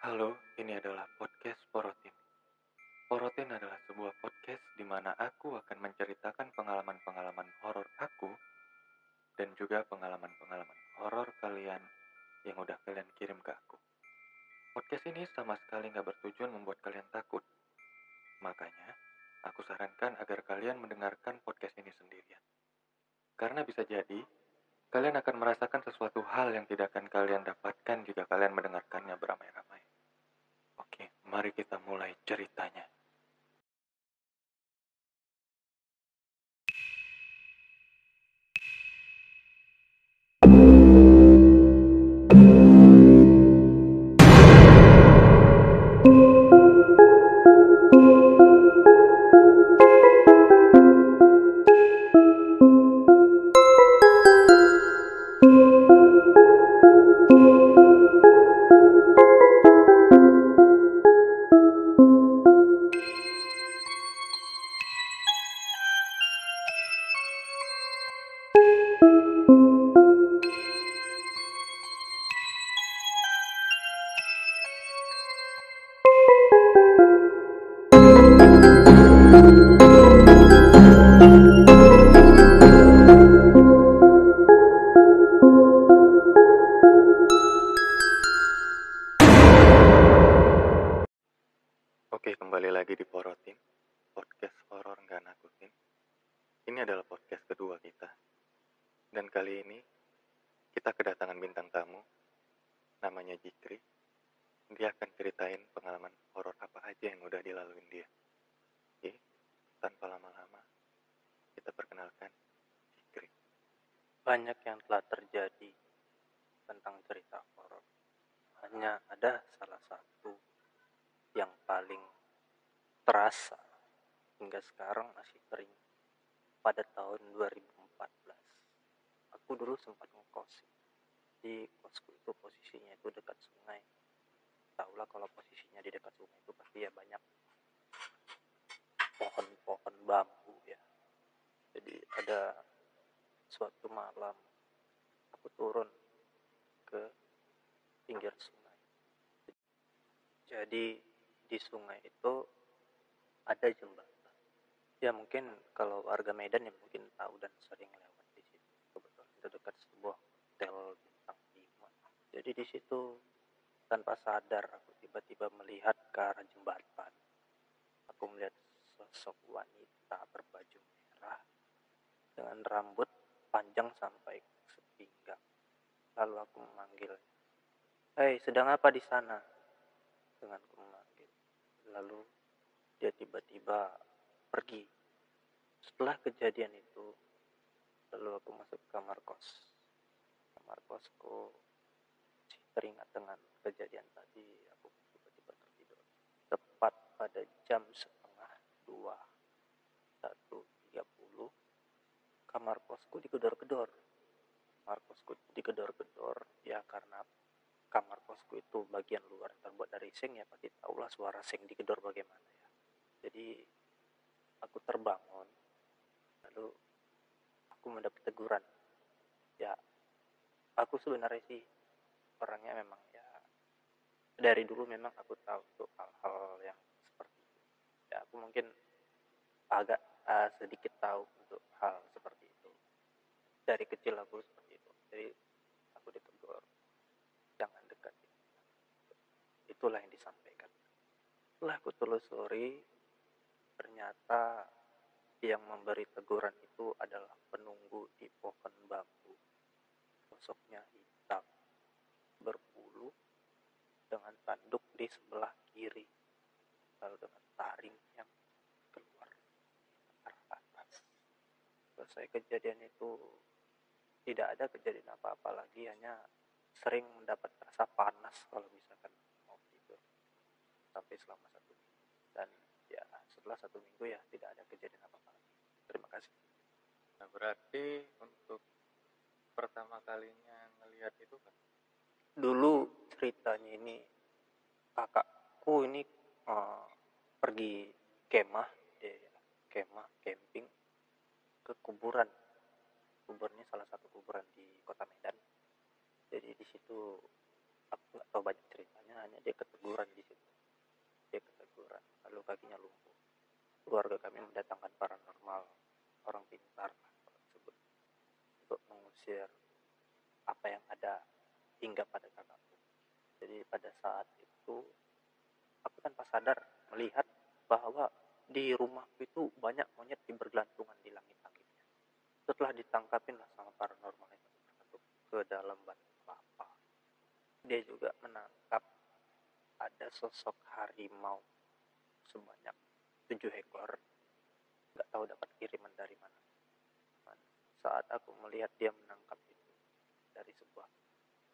Halo, ini adalah podcast Porotin. Porotin adalah sebuah podcast di mana aku akan menceritakan pengalaman-pengalaman horor aku dan juga pengalaman-pengalaman horor kalian yang udah kalian kirim ke aku. Podcast ini sama sekali nggak bertujuan membuat kalian takut. Makanya, aku sarankan agar kalian mendengarkan podcast ini sendirian. Karena bisa jadi, kalian akan merasakan sesuatu hal yang tidak akan kalian dapatkan jika kalian mendengarkannya beramai-ramai. Mari kita mulai ceritanya. Oke, kembali lagi di Porotin, podcast horor nggak nakutin. Ini adalah podcast kedua kita. Dan kali ini kita kedatangan bintang tamu, namanya Jikri. Dia akan ceritain pengalaman horor apa aja yang udah dilaluin dia. Tanpa lama-lama, kita perkenalkan Jikri. banyak yang telah terjadi tentang cerita horor. Hanya ada salah satu yang paling terasa hingga sekarang masih sering pada tahun 2014. Aku dulu sempat ngekos di kosku itu posisinya itu dekat sungai. Tahulah kalau posisinya di dekat sungai itu pasti ya banyak pohon-pohon bambu ya. Jadi ada suatu malam aku turun ke pinggir sungai. Jadi di sungai itu ada jembatan. Ya mungkin kalau warga Medan ya mungkin tahu dan sering lewat di situ. Kebetulan itu dekat sebuah hotel bintang 5. Jadi di situ tanpa sadar aku tiba-tiba melihat ke arah jembatan. Aku melihat sosok wanita berbaju merah dengan rambut panjang sampai sepinggang. Lalu aku memanggil, Hei, sedang apa di sana? Dengan aku memanggil. Lalu dia tiba-tiba pergi. Setelah kejadian itu, lalu aku masuk ke kamar kos. Kamar kosku teringat dengan kejadian tadi, aku tiba-tiba tertidur. Tepat pada jam 10 kamar kosku digedor-gedor. Kamar kosku digedor-gedor ya karena kamar kosku itu bagian luar terbuat dari seng ya pasti tahulah suara seng digedor bagaimana ya. Jadi aku terbangun lalu aku mendapat teguran. Ya aku sebenarnya sih orangnya memang ya dari dulu memang aku tahu untuk hal-hal yang seperti itu. Ya aku mungkin agak uh, sedikit tahu untuk hal dari kecil aku seperti itu. Jadi aku ditegur. Jangan dekat. Itulah yang disampaikan. Setelah aku telusuri ternyata yang memberi teguran itu adalah penunggu di pohon bambu. Sosoknya hitam berbulu dengan tanduk di sebelah kiri lalu dengan taring yang keluar arah atas. Selesai kejadian itu tidak ada kejadian apa-apa lagi, hanya sering mendapat rasa panas kalau misalkan mau tidur sampai selama satu minggu. Dan ya setelah satu minggu ya tidak ada kejadian apa-apa lagi. Terima kasih. Nah, berarti untuk pertama kalinya ngelihat itu kan Dulu ceritanya ini kakakku ini eh, pergi kemah, eh, kemah camping ke kuburan kuburannya salah satu kuburan di kota Medan. Jadi di situ aku nggak tahu banyak ceritanya namanya dia keteguran di situ. Dia keteguran lalu kakinya lumpuh. Keluarga kami mendatangkan paranormal orang pintar tersebut untuk mengusir apa yang ada hingga pada kakakku. Jadi pada saat itu aku tanpa sadar melihat bahwa di rumahku itu banyak monyet yang bergelantungan di langit-langitnya setelah ditangkapin lah sama paranormal itu ke dalam batu kelapa dia juga menangkap ada sosok harimau sebanyak tujuh ekor. Nggak tahu dapat kiriman dari mana. Saat aku melihat dia menangkap itu dari sebuah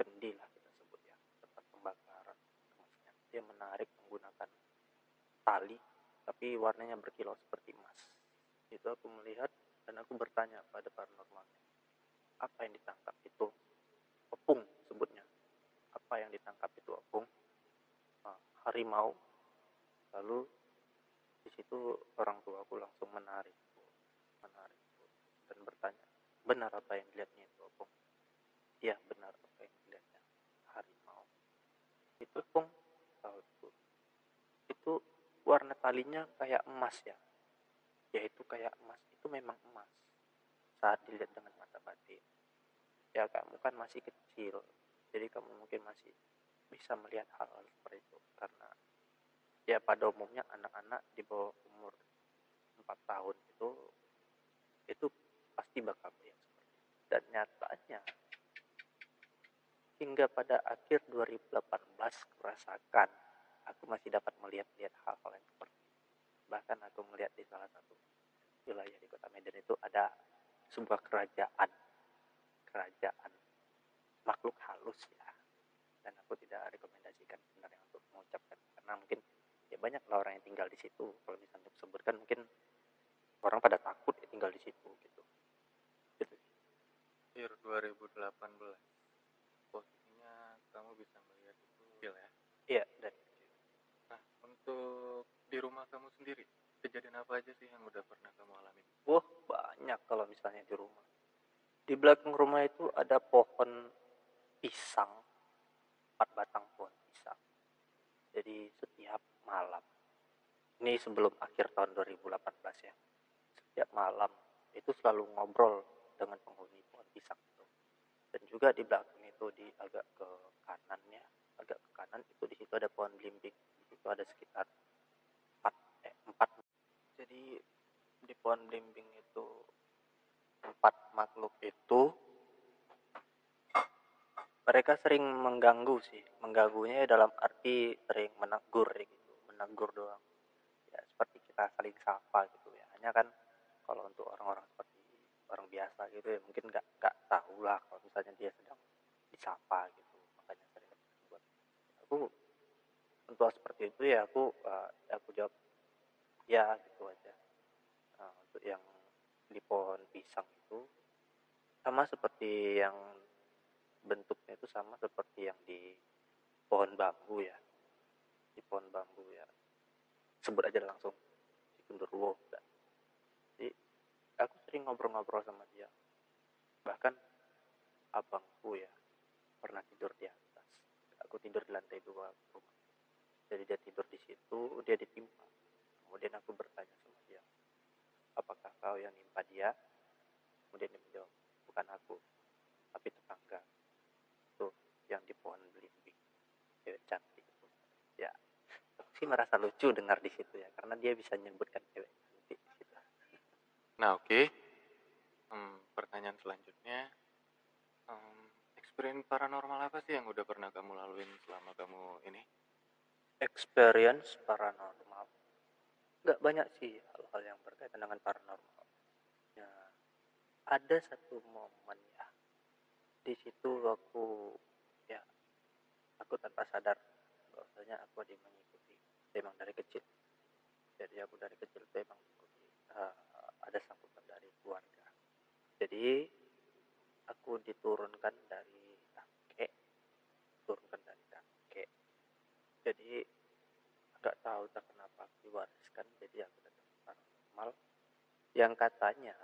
kendi lah kita sebut ya tempat pembakaran. Emasnya dia menarik menggunakan tali tapi warnanya berkilau seperti emas. Itu aku melihat dan aku bertanya pada paranormalnya apa yang ditangkap itu? Opung sebutnya. Apa yang ditangkap itu opung harimau. Lalu di situ orang tua aku langsung menarik menarik dan bertanya benar apa yang dilihatnya itu opung? Iya benar apa yang dilihatnya harimau. Itu pung tahu itu warna talinya kayak emas ya. Yaitu kayak emas itu memang emas. Saat dilihat dengan mata batin. Ya kamu kan masih kecil jadi kamu mungkin masih bisa melihat hal-hal seperti itu. Karena ya pada umumnya anak-anak di bawah umur 4 tahun itu itu pasti bakal melihat seperti itu. Dan nyatanya hingga pada akhir 2018 kurasakan aku masih dapat melihat-lihat hal-hal yang seperti itu. Bahkan aku melihat di salah satu wilayah di kota Medan itu ada sebuah kerajaan. Kerajaan makhluk halus ya dan aku tidak rekomendasikan sebenarnya untuk mengucapkan karena mungkin ya banyak lah orang yang tinggal di situ. Kalau misalnya sebutkan mungkin orang pada takut ya tinggal di situ gitu. Gitu. Akhir 2018 posisinya kamu bisa melihat itu kecil ya? Iya kecil nah untuk di rumah kamu sendiri kejadian apa aja sih yang udah pernah kamu alami? Wah banyak kalau misalnya di rumah. Di belakang rumah itu ada pohon pisang empat batang pohon pisang. Jadi setiap malam. Ini sebelum akhir tahun 2018 ya. Setiap malam itu selalu ngobrol dengan penghuni pohon pisang itu. Dan juga di belakang itu di agak ke kanannya agak ke kanan itu di situ ada pohon belimbing. Di situ ada sekitar empat eh, empat. Jadi di pohon belimbing itu empat makhluk itu mereka sering mengganggu sih. Mengganggunya dalam arti sering menegur gitu. Menegur doang. Ya seperti kita saling sapa gitu ya. Hanya kan kalau untuk orang-orang seperti orang biasa gitu ya mungkin nggak nggak tahu lah kalau misalnya dia sedang disapa gitu. Makanya sering buat. Aku untuk seperti itu ya aku uh, aku jawab ya gitu aja. Nah, untuk yang di pohon pisang itu sama seperti yang bentuknya itu sama seperti yang di pohon bambu ya. Di pohon bambu ya. Sebut aja langsung. Di Gundurwo jadi aku sering ngobrol-ngobrol sama dia. Bahkan abangku ya pernah tidur di atas. Aku tidur di lantai dua rumah jadi dia tidur di situ dia ditimpa. Kemudian aku bertanya sama dia apakah kau yang nimpa dia? Kemudian dia menjawab bukan aku tapi tetangga yang di pohon belimbing. Cewek cantik. Itu ya sih merasa lucu dengar di situ ya karena dia bisa menyebutkan cewek cantik di situ. Nah, oke. Hmm, pertanyaan selanjutnya, em, experience paranormal apa sih yang udah pernah kamu laluin selama kamu ini? experience paranormal? Nggak banyak sih hal-hal yang berkaitan dengan paranormal ya ada satu momen ya di situ aku tanpa sadar bahwasanya aku ada mengikuti memang dari kecil. Jadi aku dari kecil tuh emang mengikuti eh, ada sambutan dari keluarga. Jadi aku diturunkan dari kakek turunkan dari kakek jadi nggak tahu tak kenapa diwariskan jadi aku datang paranormal. Yang katanya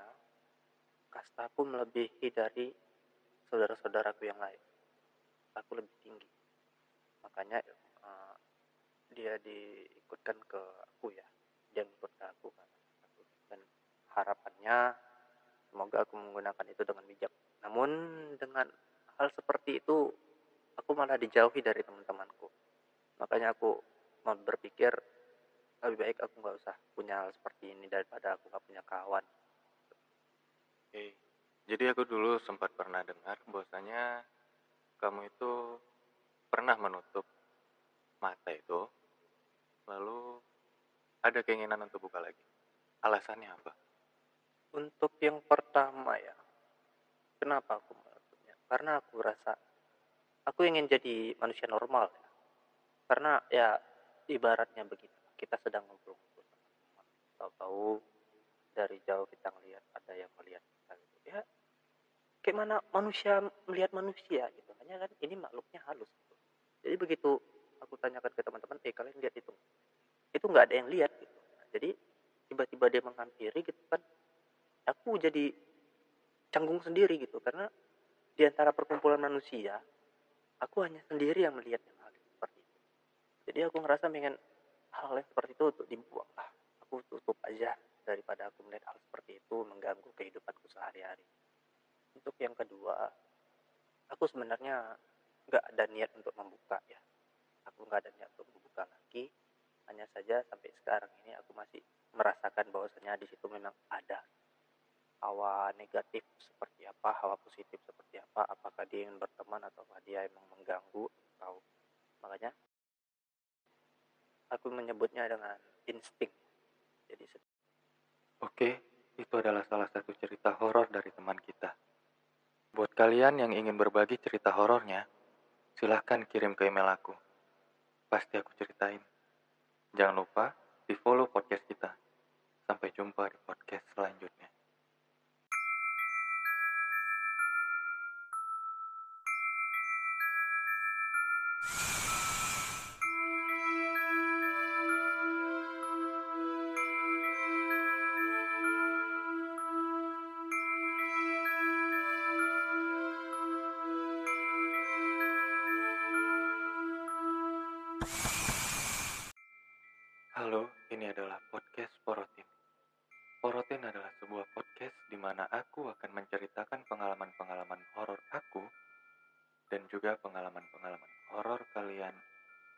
kastaku melebihi dari saudara-saudaraku yang lain. Aku lebih tinggi makanya eh, dia diikutkan ke aku ya. Dia ngikut ke aku kan dan harapannya semoga aku menggunakan itu dengan bijak. Namun dengan hal seperti itu aku malah dijauhi dari teman-temanku. Makanya aku mau berpikir lebih baik aku nggak usah punya hal seperti ini daripada aku nggak punya kawan. Oke. Jadi aku dulu sempat pernah dengar bahwasanya kamu itu pernah menutup mata itu, lalu ada keinginan untuk buka lagi. Alasannya apa? untuk yang pertama ya kenapa aku menutupnya karena aku rasa aku ingin jadi manusia normal ya karena ya ibaratnya begitu kita sedang teman tahu-tahu dari jauh kita ngelihat ada yang melihat kita gitu ya kayak mana manusia melihat manusia gitu hanya kan ini makhluknya halus. Jadi begitu aku tanyakan ke teman-teman eh kalian lihat itu itu nggak ada yang lihat gitu. Jadi tiba-tiba dia menghampiri gitu kan aku jadi canggung sendiri gitu. Karena di antara perkumpulan manusia aku hanya sendiri yang melihat hal seperti itu. Jadi aku ngerasa pengen hal yang seperti itu untuk dibuang lah. Aku tutup aja daripada aku melihat hal seperti itu mengganggu kehidupanku sehari-hari. Untuk yang kedua aku sebenarnya nggak ada niat untuk membuka ya. Aku nggak ada niat untuk membuka lagi. Hanya saja sampai sekarang ini aku masih merasakan bahwasanya di situ memang ada hawa negatif seperti apa hawa positif seperti apa apakah dia ingin berteman atau dia emang mengganggu tahu makanya aku menyebutnya dengan insting. Jadi Oke, itu adalah salah satu cerita horor dari teman kita. Buat kalian yang ingin berbagi cerita horornya, silahkan kirim ke email aku. Pasti aku ceritain. Jangan lupa di follow podcast kita. Sampai jumpa di podcast selanjutnya. Halo,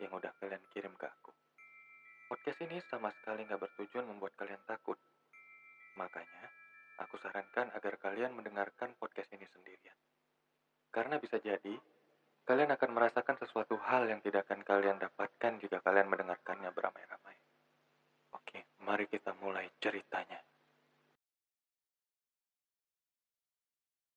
yang udah kalian kirim ke aku. Podcast ini sama sekali nggak bertujuan membuat kalian takut. Makanya, aku sarankan agar kalian mendengarkan podcast ini sendirian. Karena bisa jadi, kalian akan merasakan sesuatu hal yang tidak akan kalian dapatkan jika kalian mendengarkannya beramai-ramai. Oke, mari kita mulai ceritanya.